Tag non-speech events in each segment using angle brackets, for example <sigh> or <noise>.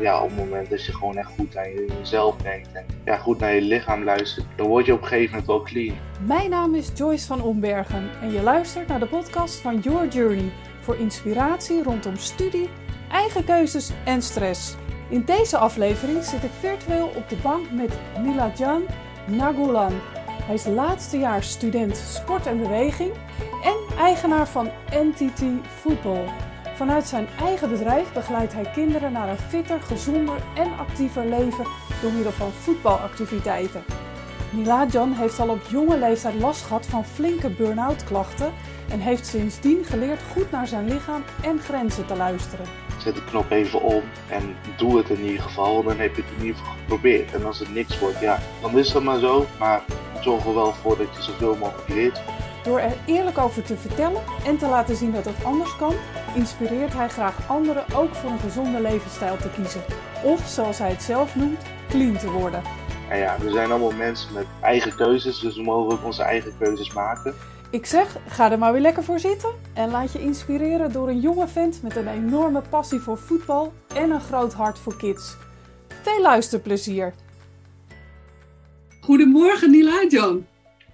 ja, op het moment dat je gewoon echt goed aan jezelf denkt en ja, goed naar je lichaam luistert, dan word je op een gegeven moment wel clean. Mijn naam is Joyce van Ombergen en je luistert naar de podcast van Your Journey voor inspiratie rondom studie, eigen keuzes en stress. In deze aflevering zit ik virtueel op de bank met Niladjan Nagulan. Hij is laatstejaars student sport en beweging en eigenaar van NTT Football. Vanuit zijn eigen bedrijf begeleidt hij kinderen naar een fitter, gezonder en actiever leven door middel van voetbalactiviteiten. Niladjan heeft al op jonge leeftijd last gehad van flinke burn-out klachten en heeft sindsdien geleerd goed naar zijn lichaam en grenzen te luisteren. Zet de knop even om en doe het in ieder geval, dan heb je het in ieder geval geprobeerd. En als het niks wordt, ja, dan is dat maar zo, maar zorg er wel voor dat je zoveel mogelijk leert. Door er eerlijk over te vertellen en te laten zien dat het anders kan, inspireert hij graag anderen ook voor een gezonde levensstijl te kiezen. Of zoals hij het zelf noemt, clean te worden. En ja, we zijn allemaal mensen met eigen keuzes, dus we mogen ook onze eigen keuzes maken. Ik zeg, ga er maar weer lekker voor zitten en laat je inspireren door een jonge vent met een enorme passie voor voetbal en een groot hart voor kids. Veel luisterplezier! Goedemorgen Nila Jan.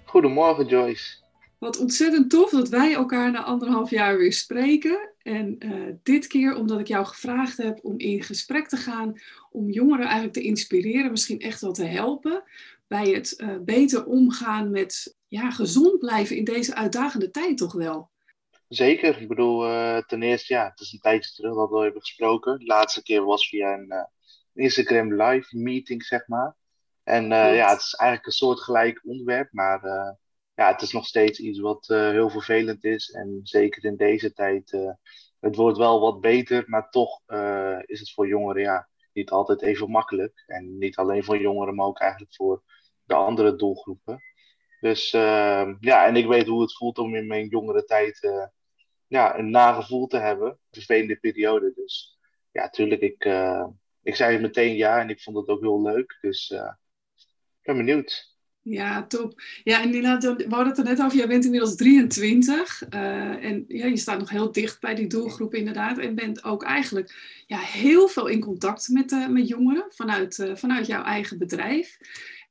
Goedemorgen Joyce. Wat ontzettend tof dat wij elkaar na anderhalf jaar weer spreken. En uh, dit keer omdat ik jou gevraagd heb om in gesprek te gaan, om jongeren eigenlijk te inspireren, misschien echt wel te helpen bij het uh, beter omgaan met ja, gezond blijven in deze uitdagende tijd toch wel. Zeker. Ik bedoel, uh, ten eerste, ja, het is een tijdje terug dat we hebben gesproken. De laatste keer was via een Instagram live meeting, zeg maar. En ja, het is eigenlijk een soortgelijk onderwerp, maar ja, het is nog steeds iets wat uh, heel vervelend is. En zeker in deze tijd, uh, het wordt wel wat beter, maar toch uh, is het voor jongeren ja, niet altijd even makkelijk. En niet alleen voor jongeren, maar ook eigenlijk voor de andere doelgroepen. Dus ja, en ik weet hoe het voelt om in mijn jongere tijd ja, een nagevoel te hebben. Vervelende periode. Dus ja, tuurlijk, ik, ik zei meteen ja en ik vond het ook heel leuk. Dus ik ben benieuwd. Ja, top. Ja, en Nina, we hadden het er net over. Jij bent inmiddels 23 uh, en ja, je staat nog heel dicht bij die doelgroep inderdaad. En bent ook eigenlijk ja, heel veel in contact met, uh, met jongeren vanuit, uh, vanuit jouw eigen bedrijf.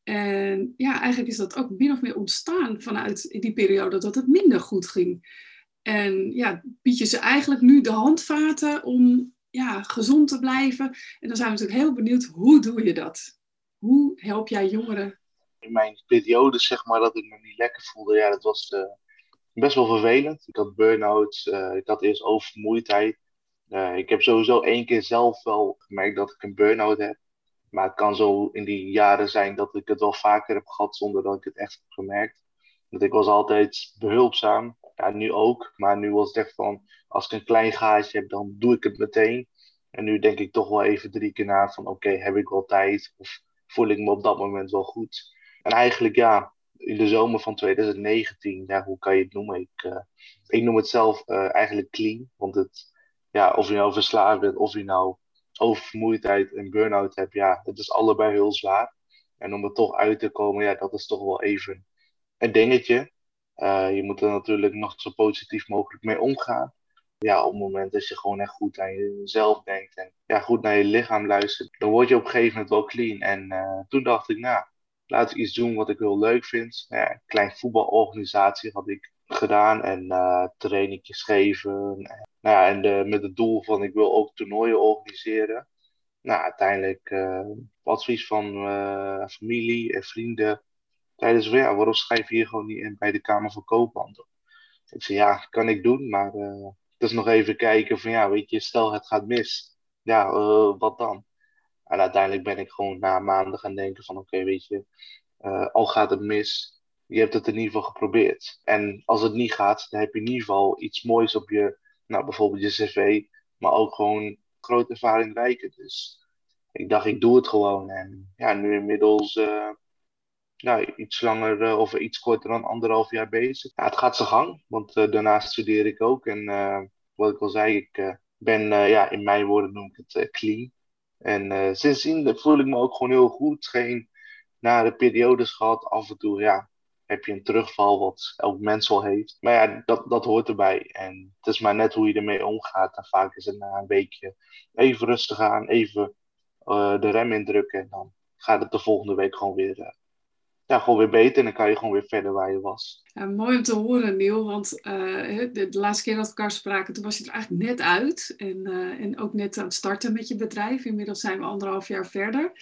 En ja, eigenlijk is dat ook min of meer ontstaan vanuit die periode dat het minder goed ging. En ja, bied je ze eigenlijk nu de handvaten om ja, gezond te blijven. En dan zijn we natuurlijk heel benieuwd, hoe doe je dat? Hoe help jij jongeren in mijn periode, zeg maar, dat ik me niet lekker voelde, ja, dat was uh, best wel vervelend. Ik had burn-out, uh, ik had eerst oververmoeidheid. Uh, ik heb sowieso één keer zelf wel gemerkt dat ik een burn-out heb. Maar het kan zo in die jaren zijn dat ik het wel vaker heb gehad zonder dat ik het echt heb gemerkt. Want ik was altijd behulpzaam. Ja, nu ook. Maar nu was het echt van, als ik een klein gaatje heb, dan doe ik het meteen. En nu denk ik toch wel even drie keer na van, oké, heb ik wel tijd? Of voel ik me op dat moment wel goed? En eigenlijk ja, in de zomer van 2019, ja, hoe kan je het noemen? Ik, uh, ik noem het zelf uh, eigenlijk clean. Want het, ja, of je nou verslaafd bent, of je nou oververmoeidheid en burn-out hebt, ja, het is allebei heel zwaar. En om er toch uit te komen, ja, dat is toch wel even een dingetje. Uh, je moet er natuurlijk nog zo positief mogelijk mee omgaan. Ja, op het moment dat je gewoon echt goed aan jezelf denkt en ja, goed naar je lichaam luistert, dan word je op een gegeven moment wel clean. En toen dacht ik, nou, laat ik iets doen wat ik heel leuk vind. Ja, een klein voetbalorganisatie had ik gedaan en uh, trainingjes geven. Nou ja, en de, met het doel van ik wil ook toernooien organiseren. Nou, uiteindelijk uh, advies van uh, familie en vrienden. Tijdens van ja, waarom schrijf je hier gewoon niet in bij de Kamer van Koophandel? Ik zei ja, kan ik doen, maar het is nog even kijken van ja, weet je, stel het gaat mis. Ja, wat dan? En uiteindelijk ben ik gewoon na maanden gaan denken van oké, weet je, uh, al gaat het mis, je hebt het in ieder geval geprobeerd. En als het niet gaat, dan heb je in ieder geval iets moois op je, nou bijvoorbeeld je cv, maar ook gewoon grote ervaring rijken. Dus ik dacht, ik doe het gewoon. En ja, nu inmiddels uh, nou, iets langer uh, of iets korter dan anderhalf jaar bezig. Ja, het gaat zijn gang, want daarnaast studeer ik ook. En wat ik al zei, ik ben, ja, in mijn woorden noem ik het clean. En uh, sindsdien voel ik me ook gewoon heel goed. Geen nare periodes gehad. Af en toe, ja, heb je een terugval wat elk mens wel heeft. Maar ja, dat, dat hoort erbij. En het is maar net hoe je ermee omgaat. En vaak is het na een weekje even rustig aan, even de rem indrukken. En dan gaat het de volgende week gewoon weer ja, gewoon weer beter en dan kan je gewoon weer verder waar je was. Ja, mooi om te horen, Neil, want uh, de, de, laatste keer dat we elkaar spraken, toen was je er eigenlijk net uit en, uh, en ook net aan het starten met je bedrijf. Inmiddels zijn we anderhalf jaar verder.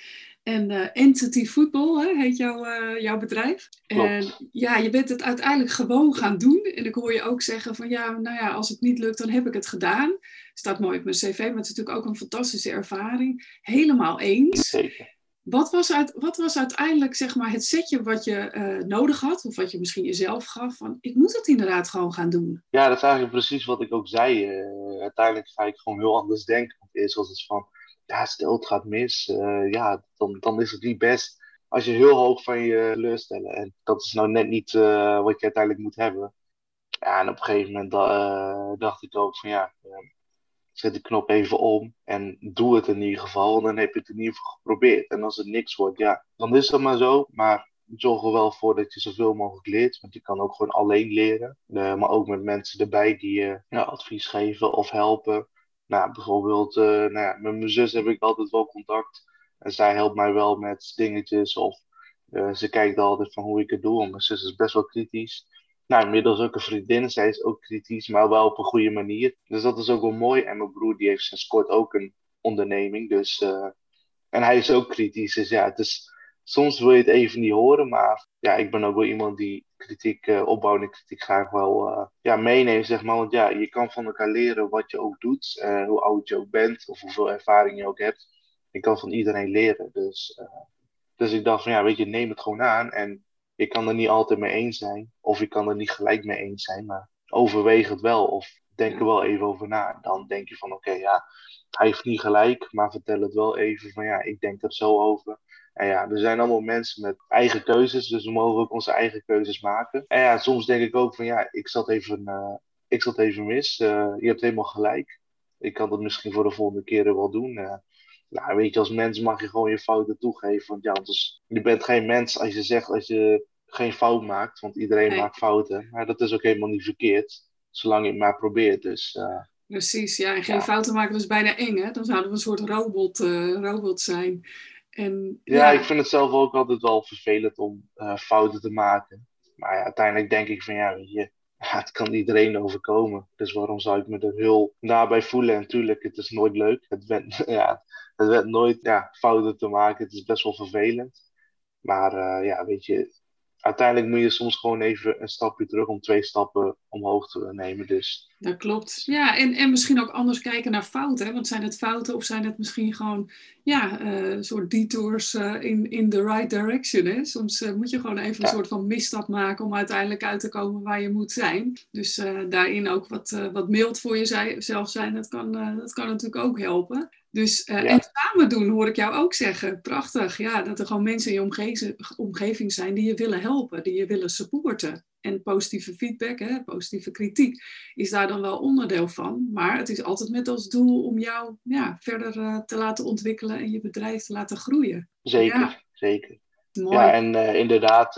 En uh, Entity Football hè, heet jouw, jouw bedrijf. Klopt. En ja, je bent het uiteindelijk gewoon gaan doen. En ik hoor je ook zeggen van ja, nou ja, als het niet lukt, dan heb ik het gedaan. Staat mooi op mijn cv, maar het is natuurlijk ook een fantastische ervaring. Helemaal eens. Zeker. Wat was, uit, wat was uiteindelijk zeg maar, het setje wat je uh, nodig had, of wat je misschien jezelf gaf? Van, ik moet het inderdaad gewoon gaan doen. Ja, dat is eigenlijk precies wat ik ook zei. Uh, uiteindelijk ga ik gewoon heel anders denken. Want eerst was het van, ja, stel het gaat mis, uh, ja, dan, dan is het niet best. Als je heel hoog van je teleurstellen. En dat is nou net niet wat je uiteindelijk moet hebben. Ja, en op een gegeven moment dacht ik ook van, ja zet de knop even om en doe het in ieder geval. En dan heb je het in ieder geval geprobeerd. En als het niks wordt, ja, dan is dat maar zo. Maar zorg er wel voor dat je zoveel mogelijk leert. Want je kan ook gewoon alleen leren. Uh, maar ook met mensen erbij die je advies geven of helpen. Nou, bijvoorbeeld, uh, nou ja, met mijn zus heb ik altijd wel contact. En zij helpt mij wel met dingetjes. Of uh, ze kijkt altijd van hoe ik het doe. Mijn zus is best wel kritisch nou, inmiddels ook een vriendin. Zij is ook kritisch, maar wel op een goede manier. Dus dat is ook wel mooi. En mijn broer die heeft sinds kort ook een onderneming. Dus, uh, en hij is ook kritisch. Dus ja, het is, soms wil je het even niet horen. Maar ja, ik ben ook wel iemand die kritiek, uh, opbouwende kritiek graag wel uh, ja, meeneemt. Zeg maar. Want ja, je kan van elkaar leren wat je ook doet. hoe oud je ook bent of hoeveel ervaring je ook hebt. Je kan van iedereen leren. Dus, dus ik dacht van ja, weet je, neem het gewoon aan. En je kan er niet altijd mee eens zijn. Of je kan er niet gelijk mee eens zijn. Maar overweeg het wel. Of denk er wel even over na. Dan denk je van oké, ja, hij heeft niet gelijk. Maar vertel het wel even van ja, ik denk er zo over. En ja, er zijn allemaal mensen met eigen keuzes. Dus we mogen ook onze eigen keuzes maken. En ja, soms denk ik ook van ja, ik zat even, uh, ik zat even mis. Uh, je hebt helemaal gelijk. Ik kan dat misschien voor de volgende keren wel doen. Uh, nou, weet je, als mens mag je gewoon je fouten toegeven. Want ja, anders, je bent geen mens als je zegt als je geen fout maakt. Want iedereen Nee. maakt fouten. Maar dat is ook helemaal niet verkeerd. Zolang je het maar probeert. Dus eh, Precies, ja. En geen Ja. fouten maken, dat is bijna eng, hè? Dan zouden we een soort robot, eh, robot zijn. En ja, ik vind het zelf ook altijd wel vervelend om eh, fouten te maken. Maar ja, uiteindelijk denk ik van ja, weet je, ja, <laughs> het kan iedereen overkomen. Dus waarom zou ik me er heel nabij voelen? En natuurlijk, het is nooit leuk. Het werd, <laughs> ja, het werd nooit ja, fouten te maken. Het is best wel vervelend. Maar eh, ja, weet je, uiteindelijk moet je soms gewoon even een stapje terug om twee stappen omhoog te nemen. Dus Dat klopt. Ja, en, en misschien ook anders kijken naar fouten. Hè? Want zijn het fouten of zijn het misschien gewoon ja, eh, een soort detours eh, in, in the right direction? Hè? Soms eh, moet je gewoon even Ja. een soort van misstap maken om uiteindelijk uit te komen waar je moet zijn. Dus eh, daarin ook wat, eh, wat mild voor jezelf zijn, dat kan, eh, dat kan natuurlijk ook helpen. Dus, eh, Ja. En samen doen hoor ik jou ook zeggen. Prachtig, ja, dat er gewoon mensen in je omgeving, omgeving zijn die je willen helpen, die je willen supporten. En positieve feedback, hè, positieve kritiek, is daar dan wel onderdeel van. Maar het is altijd met als doel om jou ja, verder eh, te laten ontwikkelen en je bedrijf te laten groeien. zeker, Ja. zeker. Mooi. Ja, en eh, inderdaad,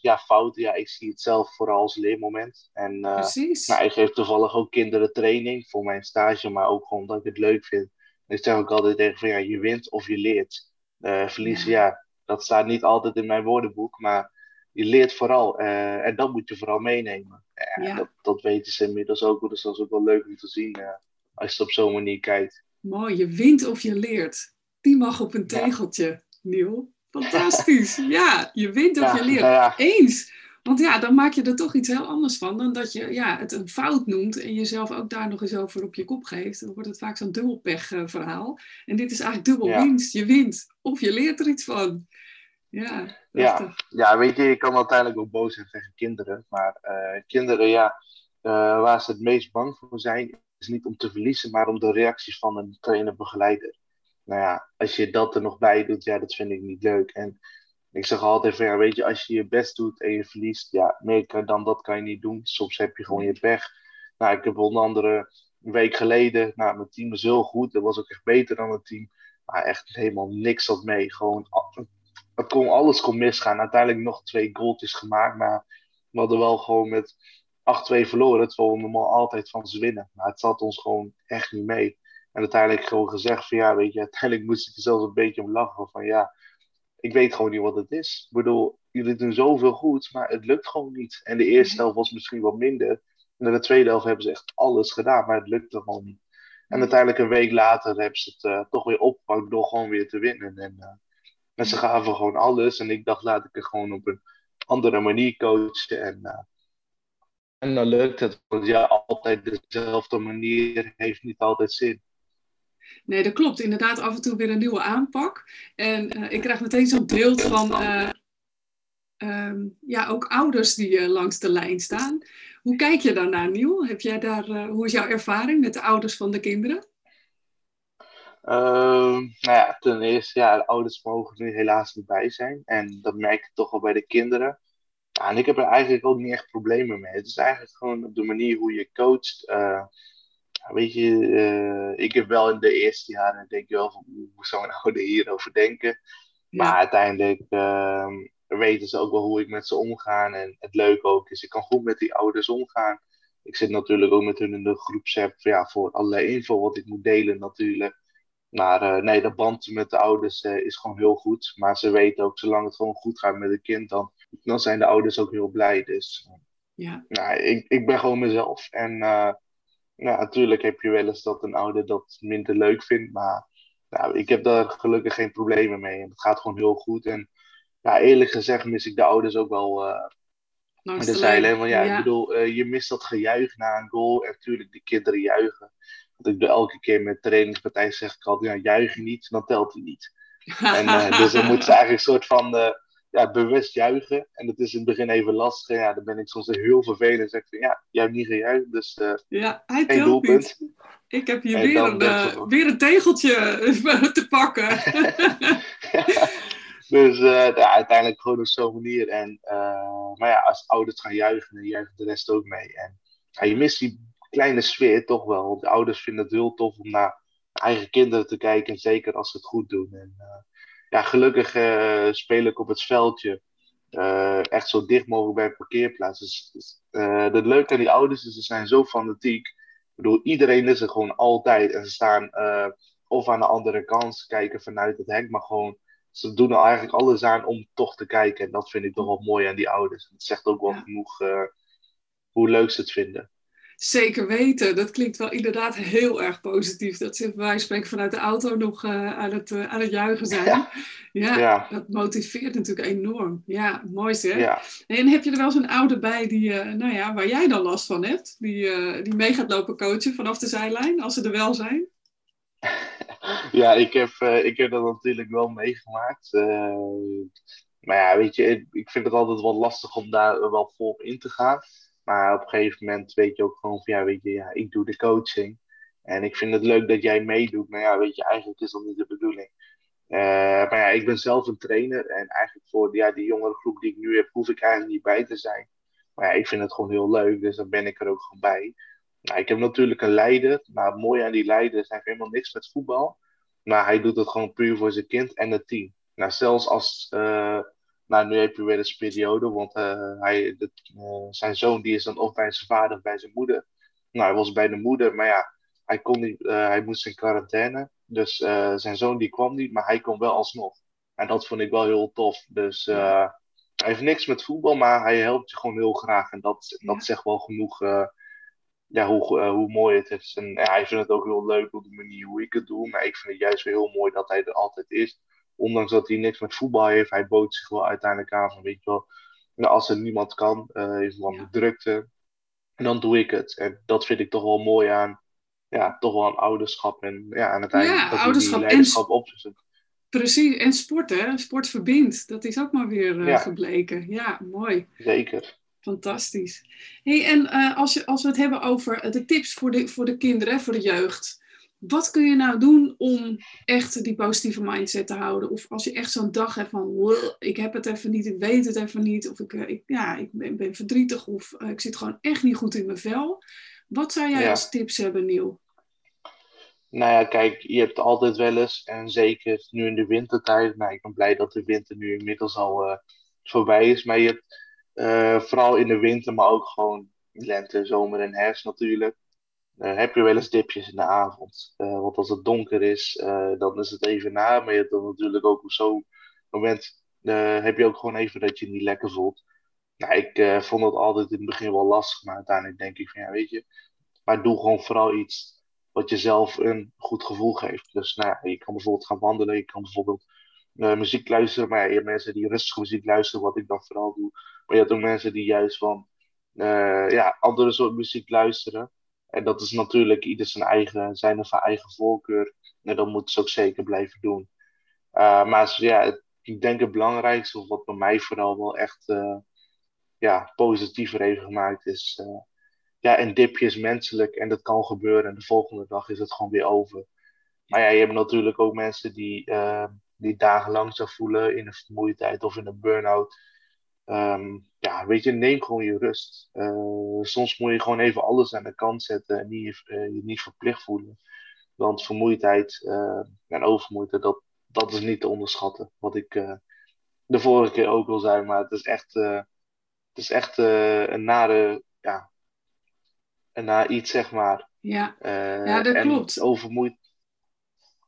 ja, fouten. Ja, ik zie het zelf vooral als leermoment. En eh, Precies. nou, ik geef toevallig ook kinderen training voor mijn stage, maar ook gewoon omdat ik het leuk vind. Ik zeg ook altijd tegen van ja, je wint of je leert. Eh, verliezen, ja. dat staat niet altijd in mijn woordenboek, maar je leert vooral. eh, en dat moet je vooral meenemen. Ja, Ja. Dat, dat weten ze inmiddels ook, dus dat is ook wel leuk om te zien eh, als je op zo'n manier kijkt. Mooi, je wint of je leert. Die mag op een Ja. tegeltje, Niel. Fantastisch. Ja, je wint of Ja, je leert. nou ja, Eens. Want ja, dan maak je er toch iets heel anders van dan dat je ja, het een fout noemt en jezelf ook daar nog eens over op je kop geeft. Dan wordt het vaak zo'n dubbelpech verhaal. En dit is eigenlijk dubbel Ja. winst. Je wint of je leert er iets van. Ja, Ja. ja, weet je, je kan uiteindelijk ook boos zijn tegen kinderen. Maar eh, kinderen, ja, eh, waar ze het meest bang voor zijn, is niet om te verliezen, maar om de reacties van een trainer-begeleider. Nou ja, als je dat er nog bij doet, ja, dat vind ik niet leuk. En ik zeg altijd van, ja, weet je, als je je best doet en je verliest, ja, meer dan dat kan je niet doen. Soms heb je gewoon je pech. Nou, ik heb onder andere een week geleden, nou, mijn team is heel goed. Dat was ook echt beter dan het team. Maar echt helemaal niks zat mee. Gewoon, het kon, alles kon misgaan. Uiteindelijk nog twee goaltjes gemaakt, maar we hadden wel gewoon met 8-2 verloren. Terwijl we normaal altijd van ze winnen. Maar het zat ons gewoon echt niet mee. En uiteindelijk gewoon gezegd van ja, weet je, uiteindelijk moest ik er zelfs een beetje om lachen van ja, ik weet gewoon niet wat het is. Ik bedoel, jullie doen zoveel goed, maar het lukt gewoon niet. En de eerste helft was misschien wat minder. En in de tweede helft hebben ze echt alles gedaan, maar het lukte gewoon niet. En uiteindelijk een week later hebben ze het uh, toch weer opgepakt door gewoon weer te winnen. En, uh, en ze gaven gewoon alles. En ik dacht, laat ik het gewoon op een andere manier coachen. En, uh, en dan lukt het. Want ja, altijd dezelfde manier heeft niet altijd zin. Nee, dat klopt. Inderdaad, af en toe weer een nieuwe aanpak. En ik krijg meteen zo'n beeld van um, ja, ook ouders die uh, langs de lijn staan. Hoe kijk je daarnaar, Niel? Heb jij daar, hoe is jouw ervaring met de ouders van de kinderen? Uh, nou ja, ten eerste, ja, de ouders mogen er helaas niet bij zijn. En dat merk ik toch wel bij de kinderen. Ja, en ik heb er eigenlijk ook niet echt problemen mee. Het is eigenlijk gewoon de manier hoe je coacht. Weet je, ik heb wel in de eerste jaren denk je wel van hoe zou een ouder <laughs> hierover denken. Maar ja. uiteindelijk ehm, weten ze ook wel hoe ik met ze omga. En het leuke ook is, ik kan goed met die ouders omgaan. Ik zit natuurlijk ook met hun in de groepsapp ja, voor allerlei info wat ik moet delen natuurlijk. Maar uh, nee, de band met de ouders uh, is gewoon heel goed. Maar ze weten ook, zolang het gewoon goed gaat met het kind, dan, dan zijn de ouders ook heel blij. Dus ja. Nou, ik, ik ben gewoon mezelf. En ja, natuurlijk heb je wel eens dat een ouder dat minder leuk vindt. Maar nou, ik heb daar gelukkig geen problemen mee. En het gaat gewoon heel goed. En ja, eerlijk gezegd mis ik de ouders ook wel uh, Langs de zeilen. Want ja, ja, ik bedoel, uh, je mist dat gejuich na een goal. En natuurlijk, de kinderen juichen. Want ik doe elke keer met trainingspartij zeg ik altijd, ja, juich je niet, dan telt hij niet. <laughs> en, uh, dus dan moeten ze eigenlijk een soort van ja, bewust juichen. En dat is in het begin even lastig. En ja, dan ben ik soms heel vervelend. En zeg ik van, ja, jij hebt niet gejuicht, dus ja, hij geen doelpunt. Niet. Ik heb hier weer een, weer een tegeltje <laughs> te pakken. ja. <laughs> Dus uh, ja, uiteindelijk gewoon op zo'n manier. En, uh, maar ja, als ouders gaan juichen, dan juichen de rest ook mee. En ja, je mist die kleine sfeer toch wel. De ouders vinden het heel tof om naar eigen kinderen te kijken. Zeker als ze het goed doen. En uh, ja, gelukkig speel ik op het veldje. echt zo dicht mogelijk bij een parkeerplaats. Dus, dus het leuke aan die ouders is, ze zijn zo fanatiek. Ik bedoel, iedereen is er gewoon altijd. En ze staan of aan de andere kant kijken vanuit het hek, maar gewoon ze doen er eigenlijk alles aan om toch te kijken. En dat vind ik toch wel mooi aan die ouders. Het zegt ook wel ja. genoeg uh, hoe leuk ze het vinden. Zeker weten. Dat klinkt wel inderdaad heel erg positief. Dat ze bij spreken vanuit de auto nog uh, aan, het, uh, aan het juichen zijn. Ja. Ja, ja, dat motiveert natuurlijk enorm. Ja, mooi zeg. Ja. En heb je er wel zo'n ouder bij die, nou ja, waar jij dan last van hebt? Die, die mee gaat lopen coachen vanaf de zijlijn, als ze er wel zijn? <laughs> ja, ik heb, ik heb dat natuurlijk wel meegemaakt. Maar ja, weet je, ik vind het altijd wel lastig om daar wel vol op in te gaan. Maar op een gegeven moment weet je ook gewoon van, ja, weet je, ja, ik doe de coaching. En ik vind het leuk dat jij meedoet. Maar ja, weet je, eigenlijk is dat niet de bedoeling. Uh, maar ja, ik ben zelf een trainer. En eigenlijk voor ja, die jongere groep die ik nu heb, hoef ik eigenlijk niet bij te zijn. Maar ja, ik vind het gewoon heel leuk. Dus dan ben ik er ook gewoon bij. Nou, ik heb natuurlijk een leider, maar het mooie aan die leider is, hij helemaal niks met voetbal. Maar hij doet het gewoon puur voor zijn kind en het team. Nou, zelfs als, uh, nou nu heb je weer eens periode, want uh, hij, de, uh, zijn zoon die is dan of bij zijn vader of bij zijn moeder. Nou, hij was bij de moeder, maar ja, hij, kon niet, hij moest in quarantaine. Dus zijn zoon die kwam niet, maar hij kon wel alsnog. En dat vond ik wel heel tof. Dus hij heeft niks met voetbal, maar hij helpt je gewoon heel graag. En dat, dat zegt wel genoeg ja, hoe, hoe mooi het is. En ja, hij vindt het ook heel leuk op de manier hoe ik het doe. Maar ik vind het juist weer heel mooi dat hij er altijd is. Ondanks dat hij niks met voetbal heeft, hij bood zich wel uiteindelijk aan van, weet je wel, nou, als er niemand kan, uh, verband met drukte, dan doe ik het. En dat vind ik toch wel mooi aan, ja, toch wel aan ouderschap. En ja, aan het einde ja, dat ouderschap die leiderschap en... opzetten. Precies, en sport hè, sport verbindt. Dat is ook maar weer uh, ja. gebleken. Ja, mooi. Zeker. Fantastisch. Hey, en uh, als, je, als we het hebben over de tips voor de, voor de kinderen, voor de jeugd. Wat kun je nou doen om echt die positieve mindset te houden? Of als je echt zo'n dag hebt van, ik heb het even niet, ik weet het even niet. Of ik, ik ja, ik ben, ben verdrietig of uh, ik zit gewoon echt niet goed in mijn vel. Wat zou jij ja. als tips hebben, Niel? Nou ja, kijk, je hebt altijd wel eens, en zeker nu in de wintertijd, nou ik ben blij dat de winter nu inmiddels al uh, voorbij is, maar je hebt uh, vooral in de winter, maar ook gewoon lente, zomer en herfst natuurlijk. Heb je wel eens dipjes in de avond. want als het donker is, dan is het even na. Maar je hebt dan natuurlijk ook op zo'n moment heb je ook gewoon even dat je niet lekker voelt. Nou, ik vond dat altijd in het begin wel lastig, maar uiteindelijk denk ik van ja, weet je, maar doe gewoon vooral iets wat jezelf een goed gevoel geeft. Dus nou je kan bijvoorbeeld gaan wandelen, je kan bijvoorbeeld muziek luisteren. Maar je hebt mensen die rustige muziek luisteren, wat ik dan vooral doe. Maar je hebt ook mensen die juist van ja, andere soort muziek luisteren. En dat is natuurlijk ieder zijn eigen, zijn of haar eigen voorkeur. En dat moeten ze ook zeker blijven doen. Uh, maar ja, ik denk het belangrijkste, of wat bij mij vooral wel echt ja, positiever heeft gemaakt, is ja, een dipje is menselijk en dat kan gebeuren. En de volgende dag is het gewoon weer over. Maar ja, je hebt natuurlijk ook mensen die, die dagenlang zich voelen in een vermoeidheid of in een burn-out. Ehm, ja, weet je, neem gewoon je rust. Uh, soms moet je gewoon even alles aan de kant zetten en niet, uh, je niet verplicht voelen. Want vermoeidheid en overmoeidheid, dat, dat is niet te onderschatten. Wat ik de vorige keer ook al zei, maar het is echt, het is echt een nare ja, naar iets, zeg maar. Ja, ja dat klopt. Overmoeid,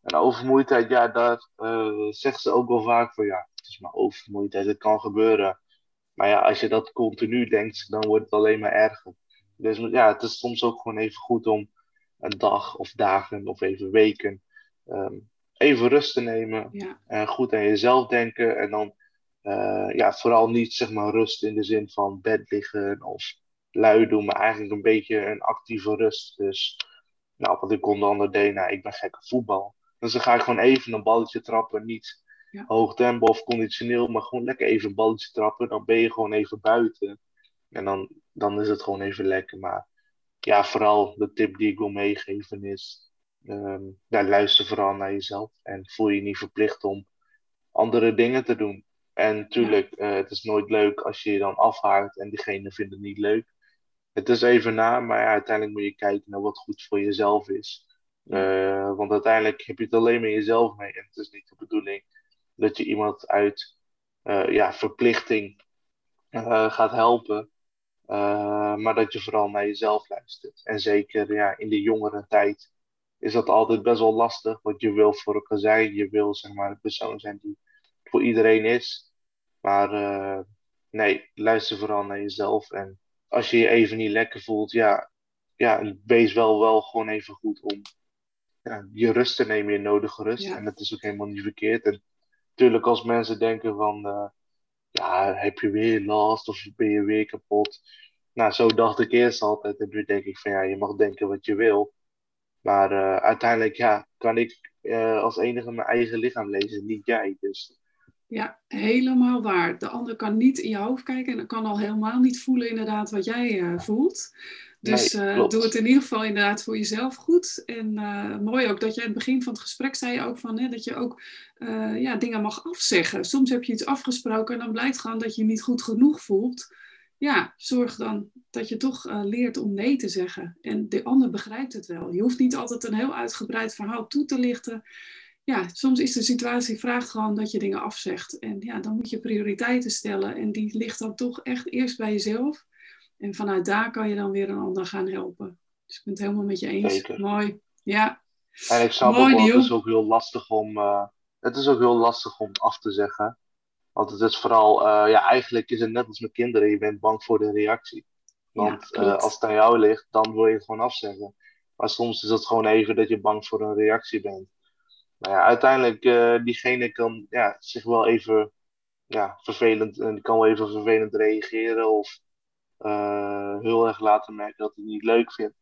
en overmoeidheid, ja, daar uh, zeggen ze ook wel vaak van ja, het is maar overmoeidheid, het kan gebeuren. Maar ja, als je dat continu denkt, dan wordt het alleen maar erger. Dus ja, het is soms ook gewoon even goed om een dag of dagen of even weken um, even rust te nemen. Ja. En goed aan jezelf denken. En dan uh, ja, vooral niet zeg maar rust in de zin van bed liggen of lui doen, maar eigenlijk een beetje een actieve rust. Dus nou, wat ik onder andere deed, nou, ik ben gek op voetbal. Dus dan ga ik gewoon even een balletje trappen, niet ja. hoog tempo of conditioneel, maar gewoon lekker even een balletje trappen. Dan ben je gewoon even buiten. En dan, dan is het gewoon even lekker. Maar ja, vooral de tip die ik wil meegeven is, um, ja, luister vooral naar jezelf. En voel je niet verplicht om andere dingen te doen. En natuurlijk, ja. uh, het is nooit leuk als je je dan afhaakt en diegene vindt het niet leuk het is even na, maar ja, uiteindelijk moet je kijken naar wat goed voor jezelf is. Uh, want uiteindelijk heb je het alleen met jezelf mee. En het is niet de bedoeling dat je iemand uit uh, ja, verplichting uh, gaat helpen. maar dat je vooral naar jezelf luistert. En zeker ja, in de jongere tijd is dat altijd best wel lastig. Want je wil voor elkaar zijn. Je wil zeg maar een persoon zijn die voor iedereen is. Maar nee, luister vooral naar jezelf. En als je je even niet lekker voelt, ja, ja wees wel, wel gewoon even goed om ja, je rust te nemen, je nodige rust. En dat is ook helemaal niet verkeerd. En natuurlijk als mensen denken van, uh, ja, heb je weer last of ben je weer kapot? Nou, zo dacht ik eerst altijd. En nu denk ik van, ja, je mag denken wat je wil. Maar uh, uiteindelijk, ja, kan ik uh, als enige mijn eigen lichaam lezen, niet jij. Dus ja, helemaal waar. De ander kan niet in je hoofd kijken en kan al helemaal niet voelen inderdaad wat jij voelt. Dus nee, uh, doe het in ieder geval inderdaad voor jezelf goed. En uh, mooi ook dat je in het begin van het gesprek zei ook van hè, dat je ook ja, dingen mag afzeggen. Soms heb je iets afgesproken en dan blijkt gewoon dat je je niet goed genoeg voelt. Ja, zorg dan dat je toch leert om nee te zeggen. En de ander begrijpt het wel. Je hoeft niet altijd een heel uitgebreid verhaal toe te lichten ja, soms is de situatie vraagt gewoon dat je dingen afzegt. En ja, dan moet je prioriteiten stellen. En die ligt dan toch echt eerst bij jezelf. En vanuit daar kan je dan weer een ander gaan helpen. Dus ik ben het helemaal met je eens. Zeker. Mooi. Ja. En ik snap Mooi, ook wel, het is ook heel lastig om, uh, het is ook heel lastig om af te zeggen. Want het is vooral, uh, ja, eigenlijk is het net als met kinderen. Je bent bang voor de reactie. Want ja, uh, als het aan jou ligt, dan wil je het gewoon afzeggen. Maar soms is het gewoon even dat je bang voor een reactie bent nou ja, uiteindelijk, diegene kan ja, zich wel even ja, vervelend, en kan wel even vervelend reageren of uh, heel erg laten merken dat hij het niet leuk vindt.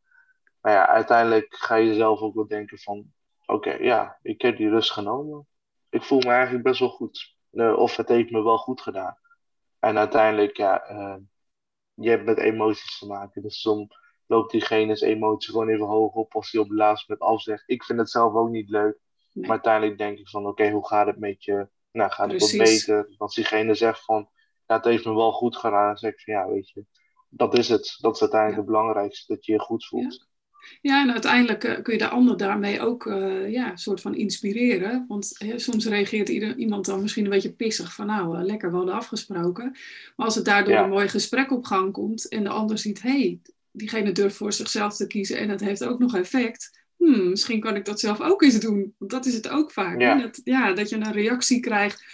Maar ja, uiteindelijk ga je zelf ook wel denken van, oké, okay, ja, ik heb die rust genomen. Ik voel me eigenlijk best wel goed. Uh, of het heeft me wel goed gedaan. En uiteindelijk, ja, je hebt met emoties te maken. Dus soms loopt diegene's emotie gewoon even hoog op als hij op het laatste moment afzegt. Ik vind het zelf ook niet leuk. Maar uiteindelijk denk ik van, oké, hoe gaat het met je? Nou, gaat het wat beter? Als diegene zegt van, ja, het heeft me wel goed gedaan. Dan zeg ik van, ja, weet je, dat is het. Dat is uiteindelijk het belangrijkste, dat je je goed voelt. Ja. En uiteindelijk uh, kun je de ander daarmee ook uh, ja, een soort van inspireren. Want hè, soms reageert ieder, iemand dan misschien een beetje pissig van nou, uh, lekker, we hadden afgesproken. Maar als het daardoor ja. een mooi gesprek op gang komt en de ander ziet, hé, hey, diegene durft voor zichzelf te kiezen en dat heeft ook nog effect. Hmm, misschien kan ik dat zelf ook eens doen. Want dat is het ook vaak. Ja. Dat, ja, dat je een reactie krijgt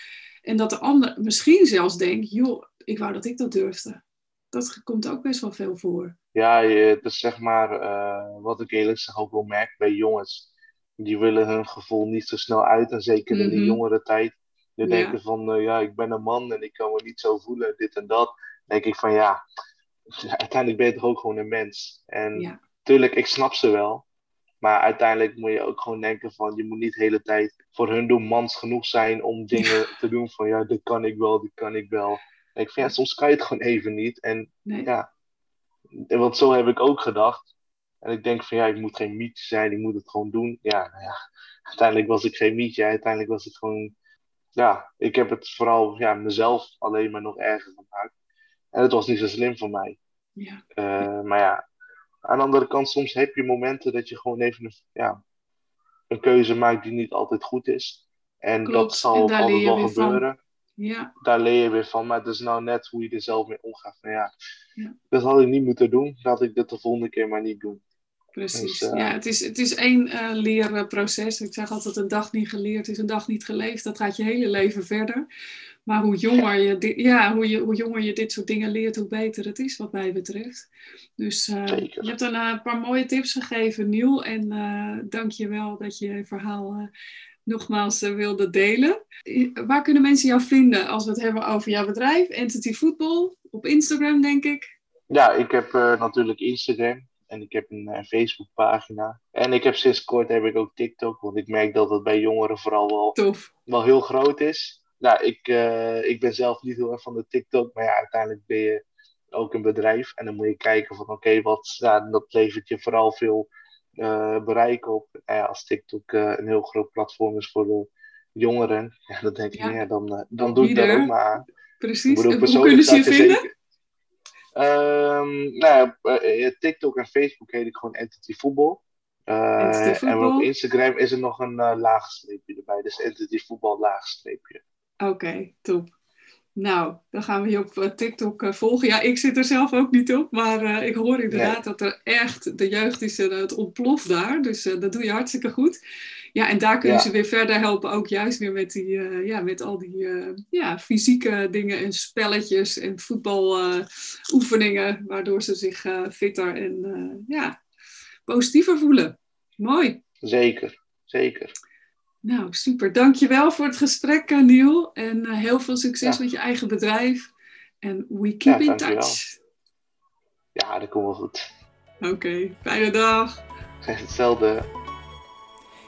en dat de ander misschien zelfs denkt, joh, ik wou dat ik dat durfde. Dat komt ook best wel veel voor. Ja, het is zeg maar eh, wat ik eerlijk zeg ook wel merk bij jongens. Die willen hun gevoel niet zo snel uit. En zeker in die Mhm. jongere tijd. Die Ja. denken van, eh, ja, ik ben een man en ik kan me niet zo voelen, dit en dat. Dan denk ik van, ja, <laughs> uiteindelijk ben je toch ook gewoon een mens. En Ja. tuurlijk, ik snap ze wel. Maar uiteindelijk moet je ook gewoon denken van, je moet niet de hele tijd voor hun doen mans genoeg zijn om dingen te doen van, ja, dit kan ik wel, dit kan ik wel. En ik vind, ja, soms kan je het gewoon even niet. En Nee. ja, en want zo heb ik ook gedacht. En ik denk van ja, ik moet geen mietje zijn, ik moet het gewoon doen. Ja, nou ja, uiteindelijk was ik geen mietje. Uiteindelijk was het gewoon, ja, ik heb het vooral ja, mezelf alleen maar nog erger gemaakt. En het was niet zo slim voor mij. Ja. Eh, maar ja, aan de andere kant, soms heb je momenten dat je gewoon even een, ja, een keuze maakt die niet altijd goed is. En Klopt, dat zal en altijd wel van. Ja. daar leer je weer van. Maar het is nou net hoe je er zelf mee omgaat. Ja, Ja. Dat had ik niet moeten doen. Laat ik dit de volgende keer maar niet doen. Precies. Dus, eh, ja, het is, het is één eh, leerproces. Ik zeg altijd, een dag niet geleerd is een dag niet geleefd. Dat gaat je hele leven verder. Maar hoe jonger, je, di- ja, hoe, je, hoe jonger je dit soort dingen leert, hoe beter het is wat mij betreft. Dus eh, je hebt een paar mooie tips gegeven, Niel. En dank je wel dat je je verhaal nogmaals eh, wilde delen. Waar kunnen mensen jou vinden als we het hebben over jouw bedrijf? Entity Football, op Instagram denk ik. Ja, ik heb eh, natuurlijk Instagram. En ik heb een eh, Facebookpagina. En ik heb sinds kort heb ik ook TikTok. Want ik merk dat het bij jongeren vooral wel, Tof. wel heel groot is. Nou, ik, ik ben zelf niet heel erg van de TikTok. Maar ja, uiteindelijk ben je ook een bedrijf. En dan moet je kijken van oké, wat ja, dat levert je vooral veel bereik op. Ja, als TikTok eh, een heel groot platform is voor de jongeren. <laughs> Ja, dan denk ik, Ja. ja, dan, eh, dan doe ik daar ook maar aan. Precies. bedoel, hoe kunnen ze je vinden? zeker- Ehm, nou eh, eh, TikTok en Facebook heet ik gewoon Entity Voetbal. Eh, en op Instagram is er nog een eh laagstreepje erbij. Dus Entity Voetbal laagstreepje. Oké, top. Nou, dan gaan we je op eh, TikTok eh, volgen. Ja, ik zit er zelf ook niet op, maar eh, ik hoor inderdaad dat er echt, de jeugd is eh, het ontploft daar. Dus dat doe je hartstikke goed. Ja, en daar kun je Ja. ze weer verder helpen, ook juist weer met, die, ja, met al die ja, fysieke dingen en spelletjes en voetbaloefeningen, waardoor ze zich fitter en ja, positiever voelen. Mooi. Zeker, zeker. Nou, super. Dankjewel voor het gesprek, eh, Niel. En eh, heel veel succes Ja. met je eigen bedrijf. En we keep Ja, in dankjewel. touch. Ja, dat komt wel goed. Oké, fijne dag. <laughs> Hetzelfde.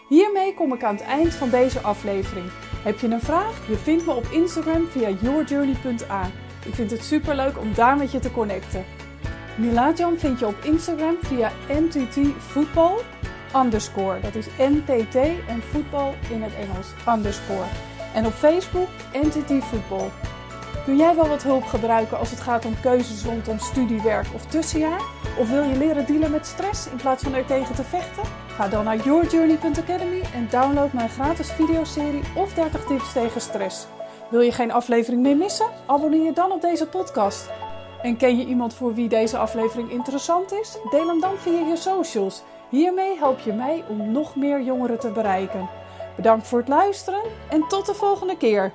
Hiermee kom ik aan het eind van deze aflevering. Heb je een vraag? Je vindt me op Instagram via yourjourney.a. Ik vind het superleuk om daar met je te connecten. Milajan vind je op Instagram via nttvoetbal underscore. Dat is NTT en voetbal in het Engels underscore. En op Facebook NTT voetbal. Kun jij wel wat hulp gebruiken als het gaat om keuzes rondom studie, werk of tussenjaar? Of wil je leren dealen met stress in plaats van er tegen te vechten? Ga dan naar yourjourney.academy en download mijn gratis videoserie of 30 tips tegen stress. Wil je geen aflevering meer missen? Abonneer je dan op deze podcast. En ken je iemand voor wie deze aflevering interessant is? Deel hem dan via je socials. Hiermee help je mij om nog meer jongeren te bereiken. Bedankt voor het luisteren en tot de volgende keer.